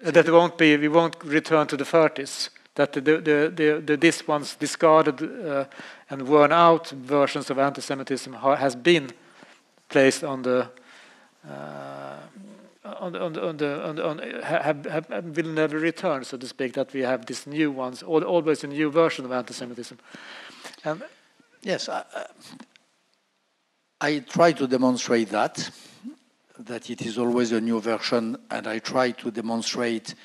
That won't be, we won't return to the 30s, that the, the, the, the this once discarded uh, and worn out versions of anti-Semitism has been placed on the uh, on, on, the, on, the, will never return, so to speak. That we have these new ones, always a new version of anti-Semitism. And yes, I, I try to demonstrate that that it is always a new version, and I try to demonstrate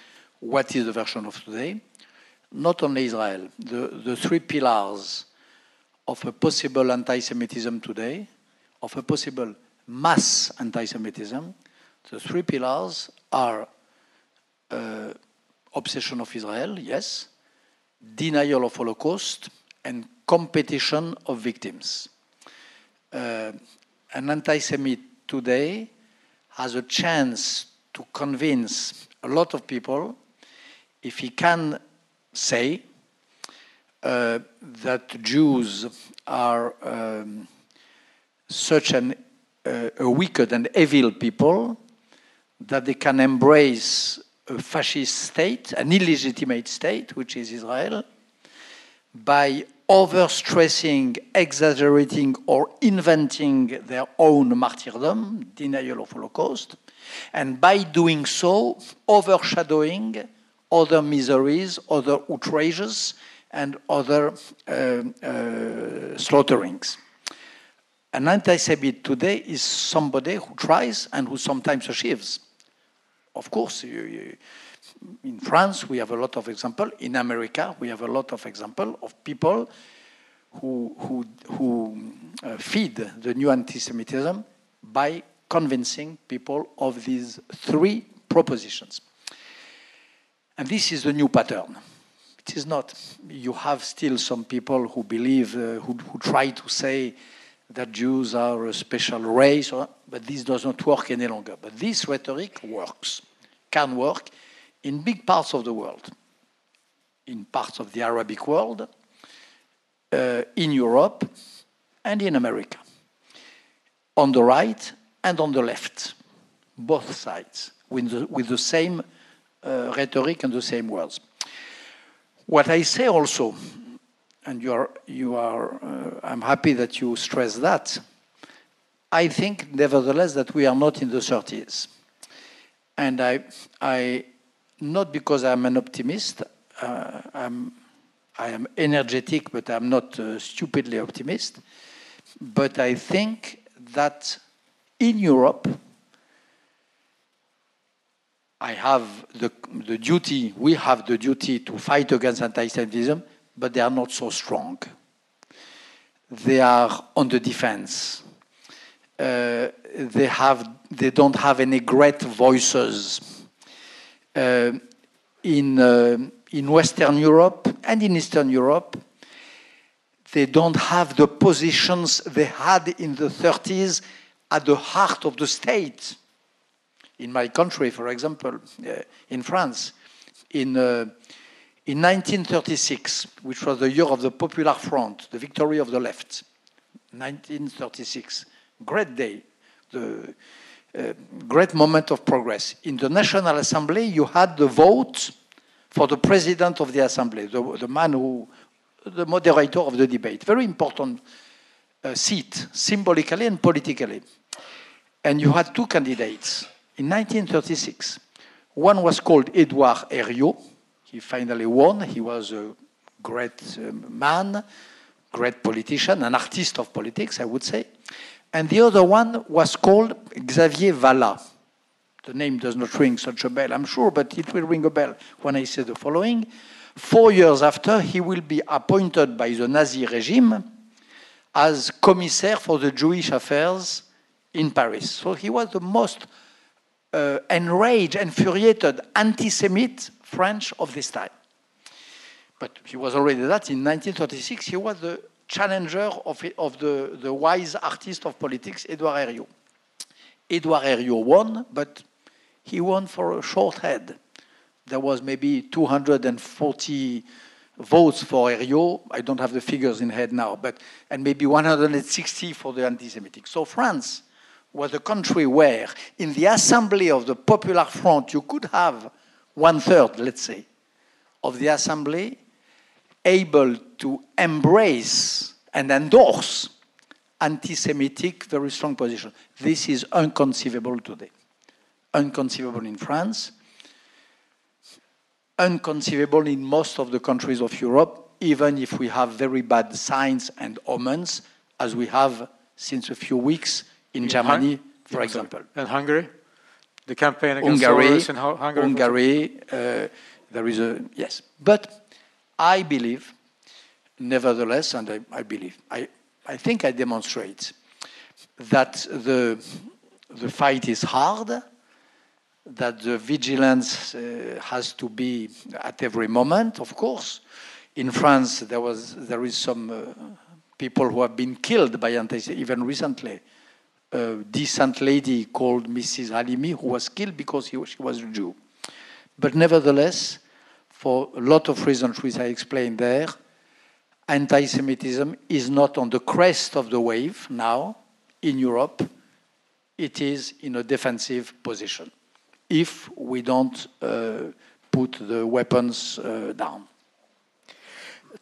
what is the version of today. Not only Israel, the, the three pillars of a possible anti Semitism today, of a possible mass anti Semitism, the three pillars are uh, obsession of Israel, yes, denial of Holocaust, and competition of victims. Uh, an anti Semite today has a chance to convince a lot of people if he can say uh, that Jews are um, such an, uh, a wicked and evil people that they can embrace a fascist state, an illegitimate state, which is Israel, by overstressing, exaggerating, or inventing their own martyrdom, denial of Holocaust, and by doing so, overshadowing other miseries, other outrages, and other uh, uh, slaughterings. An anti-Semite today is somebody who tries and who sometimes achieves. Of course, you, you, in France, we have a lot of example. In America, we have a lot of example of people who, who, who uh, feed the new anti-Semitism by convincing people of these three propositions. And this is the new pattern. It is not. You have still some people who believe, uh, who, who try to say that Jews are a special race, or, but this does not work any longer. But this rhetoric works, can work, in big parts of the world, in parts of the Arabic world, uh, in Europe, and in America, on the right and on the left, both sides, with the, with the same uh, rhetoric and the same words. What I say also, and you are, you are uh, I'm happy that you stress that. I think, nevertheless, that we are not in the 30s. And I, I not because I'm an optimist. Uh, I'm, I am energetic, but I'm not uh, stupidly optimist. But I think that in Europe, I have the, the duty, we have the duty to fight against anti-Semitism, but they are not so strong. They are on the defense. Uh, they, have, they don't have any great voices in, uh, in Western Europe and in Eastern Europe, they don't have the positions they had in the 30s at the heart of the state. In my country, for example, uh, in France, in, uh, in 1936, which was the year of the Popular Front, the victory of the left, 1936, great day. The, great moment of progress. In the National Assembly, you had the vote for the president of the assembly, the, the man who, the moderator of the debate. Very important uh, seat, symbolically and politically. And you had two candidates in 1936. One was called Edouard Herriot. He finally won. He was a great uh, man, great politician, an artist of politics, I would say. And the other one was called Xavier Vallat. The name does not ring such a bell, I'm sure, but it will ring a bell when I say the following. Four years after, he will be appointed by the Nazi regime as commissaire for the Jewish affairs in Paris. So he was the most uh, enraged, infuriated anti Semite French of this time. But he was already that in 1936. He was the challenger of, of the, the wise artist of politics, Edouard Herriot. Edouard Herriot won, but he won for a short head. There was maybe 240 votes for Herriot. I don't have the figures in head now, but and maybe 160 for the anti-Semitic. So France was a country where, in the assembly of the Popular Front, you could have one third, let's say, of the assembly able to embrace and endorse anti-Semitic very strong position. This is unconceivable today. Unconceivable in France, unconceivable in most of the countries of Europe, even if we have very bad signs and omens, as we have since a few weeks in, in Germany, Hun for example. And Hungary? The campaign against Hungary, in Hungary? Hungary, uh, there is a, yes. But I believe, nevertheless, and I, I believe, I, I think I demonstrate that the, the fight is hard, that the vigilance uh, has to be at every moment, of course. In France, there, was, there is some uh, people who have been killed by anti even recently. A decent lady called Mrs. Halimi, who was killed because he, she was a Jew. But nevertheless, for a lot of reasons which I explained there, anti Semitism is not on the crest of the wave now in Europe, it is in a defensive position if we don't uh, put the weapons uh, down.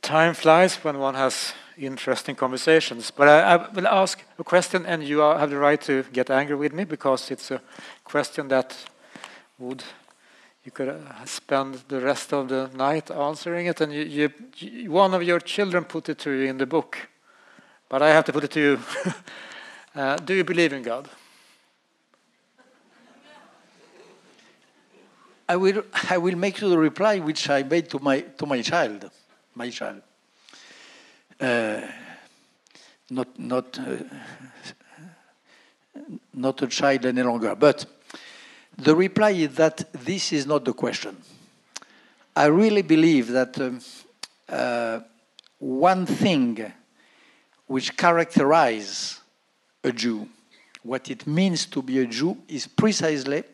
Time flies when one has interesting conversations. But I, I, will ask a question, and you are, have the right to get angry with me because it's a question that would you could uh, spend the rest of the night answering it. And you, you, one of your children put it to you in the book, but I have to put it to you. uh, do you believe in God? I will, I will make you the reply which I made to my, to my child, my child. Uh, not, not, uh, not a child any longer. But the reply is that this is not the question. I really believe that um, uh, one thing which characterizes a Jew, what it means to be a Jew, is precisely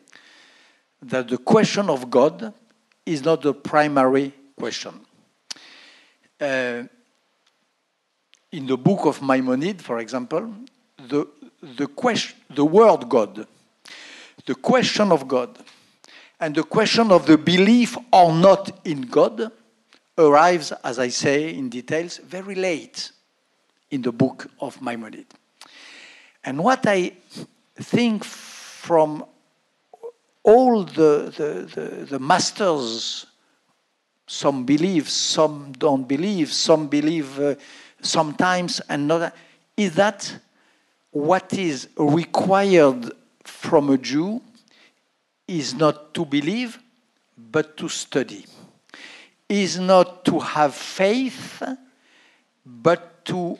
that the question of God is not the primary question. Uh, in the book of Maimonides, for example, the, the, question, the word God, the question of God, and the question of the belief or not in God arrives, as I say in details, very late in the book of Maimonides. And what I think from all the, the, the, the masters, some believe, some don't believe, some believe uh, sometimes and not, is that what is required from a Jew is not to believe, but to study. Is not to have faith, but to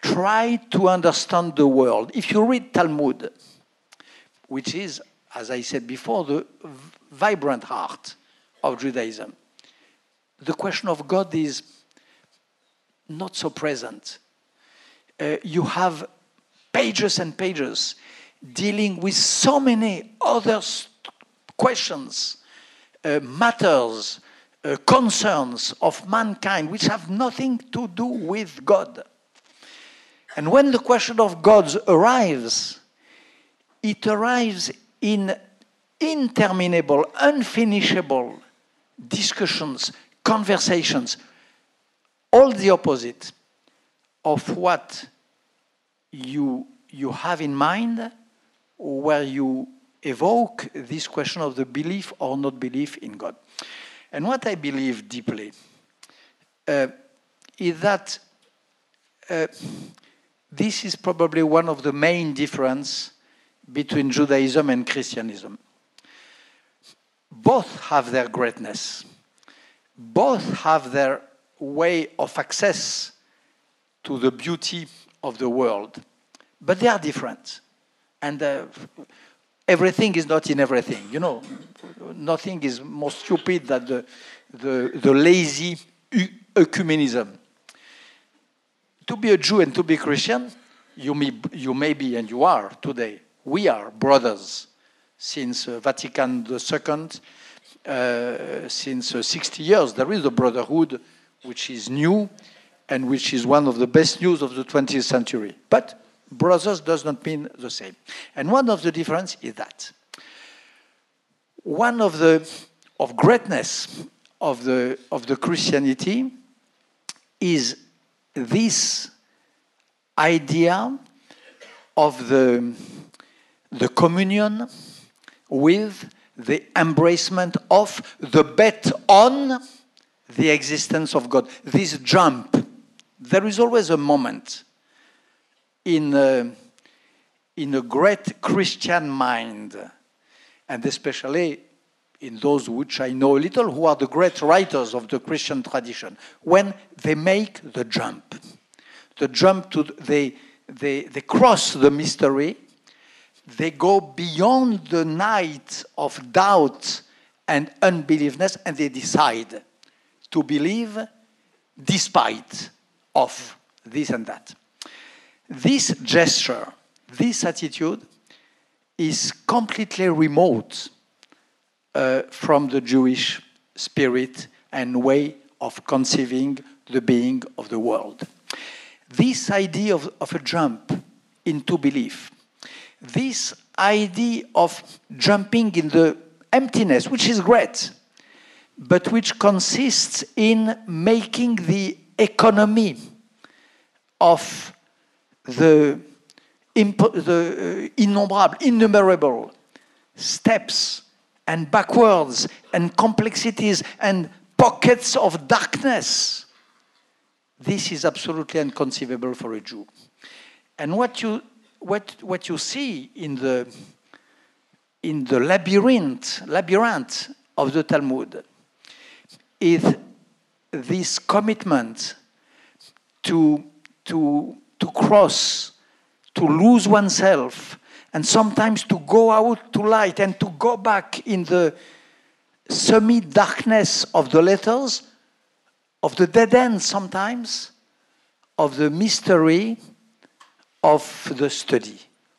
try to understand the world. If you read Talmud, which is as I said before, the vibrant heart of Judaism. The question of God is not so present. Uh, you have pages and pages dealing with so many other questions, uh, matters, uh, concerns of mankind which have nothing to do with God. And when the question of God arrives, it arrives in interminable, unfinishable discussions, conversations, all the opposite of what you, you have in mind where you evoke this question of the belief or not belief in God. And what I believe deeply uh, is that uh, this is probably one of the main differences between Judaism and Christianism. Both have their greatness, both have their way of access to the beauty of the world, but they are different. And uh, everything is not in everything. You know, nothing is more stupid than the, the, the lazy ecumenism. To be a Jew and to be Christian, you may, you may be and you are today we are brothers since uh, Vatican II, uh, since uh, 60 years. There is a brotherhood which is new and which is one of the best news of the 20th century. But brothers does not mean the same. And one of the difference is that one of the of greatness of the, of the Christianity is this idea of the, the communion with the embracement of the bet on the existence of God. This jump. There is always a moment in a, in a great Christian mind, and especially in those which I know a little, who are the great writers of the Christian tradition, when they make the jump. The jump to, they, they, they cross the mystery, they go beyond the night of doubt and unbeliefness, and they decide to believe despite of this and that. This gesture, this attitude, is completely remote uh, from the Jewish spirit and way of conceiving the being of the world. This idea of, of a jump into belief, this idea of jumping in the emptiness, which is great, but which consists in making the economy of the, the uh, innumerable, innumerable steps and backwards and complexities and pockets of darkness. This is absolutely inconceivable for a Jew. And what you, what, what you see in the, in the labyrinth, labyrinth of the Talmud is this commitment to, to, to cross, to lose oneself, and sometimes to go out to light and to go back in the semi darkness of the letters, of the dead end sometimes, of the mystery of the study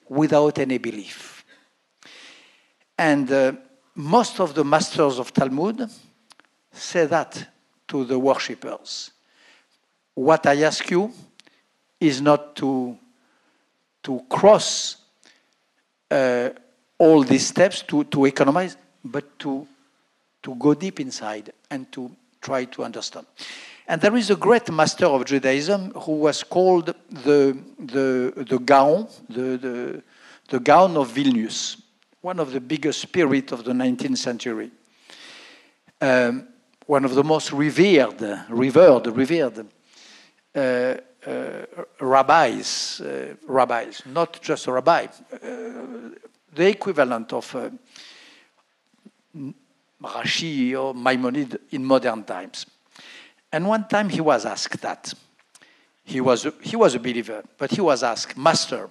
without any belief. And uh, most of the masters of Talmud say that to the worshippers. What I ask you is not to, to cross uh, all these steps to, to economize, but to, to go deep inside and to try to understand. And there is a great master of Judaism who was called the, the, the Gaon, the, the, the Gaon of Vilnius, one of the biggest spirits of the 19th century. Um, one of the most revered, revered, revered uh, rabbis, uh, rabbis, not just a rabbi, uh, the equivalent of uh, Rashi or Maimonides in modern times. And one time he was asked that. He was, a, he was a believer, but he was asked, Master,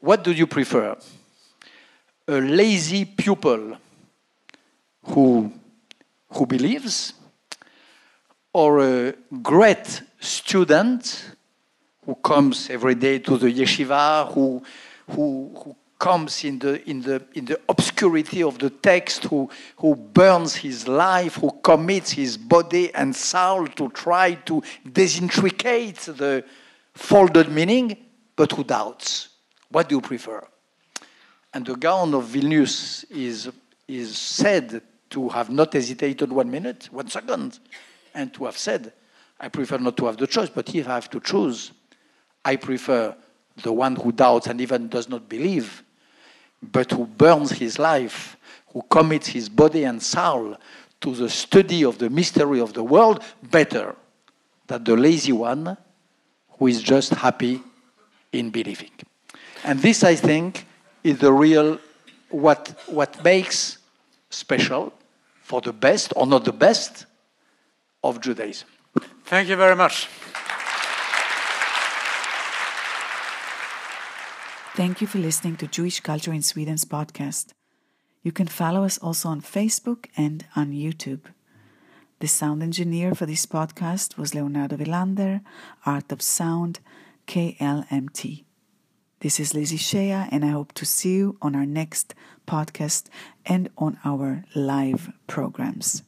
what do you prefer? A lazy pupil who who believes, or a great student who comes every day to the yeshiva, who, who, who comes in the, in, the, in the obscurity of the text, who, who burns his life, who commits his body and soul to try to disintricate the folded meaning, but who doubts. What do you prefer? And the Gaon of Vilnius is, is said to have not hesitated one minute, one second, and to have said, I prefer not to have the choice, but if I have to choose, I prefer the one who doubts and even does not believe, but who burns his life, who commits his body and soul to the study of the mystery of the world better than the lazy one who is just happy in believing. And this, I think, is the real what, what makes special for the best or not the best of Judaism. Thank you very much. Thank you for listening to Jewish Culture in Sweden's podcast. You can follow us also on Facebook and on YouTube. The sound engineer for this podcast was Leonardo Villander, Art of Sound, KLMT. This is Lizzie Scheja, and I hope to see you on our next podcast and on our live programs.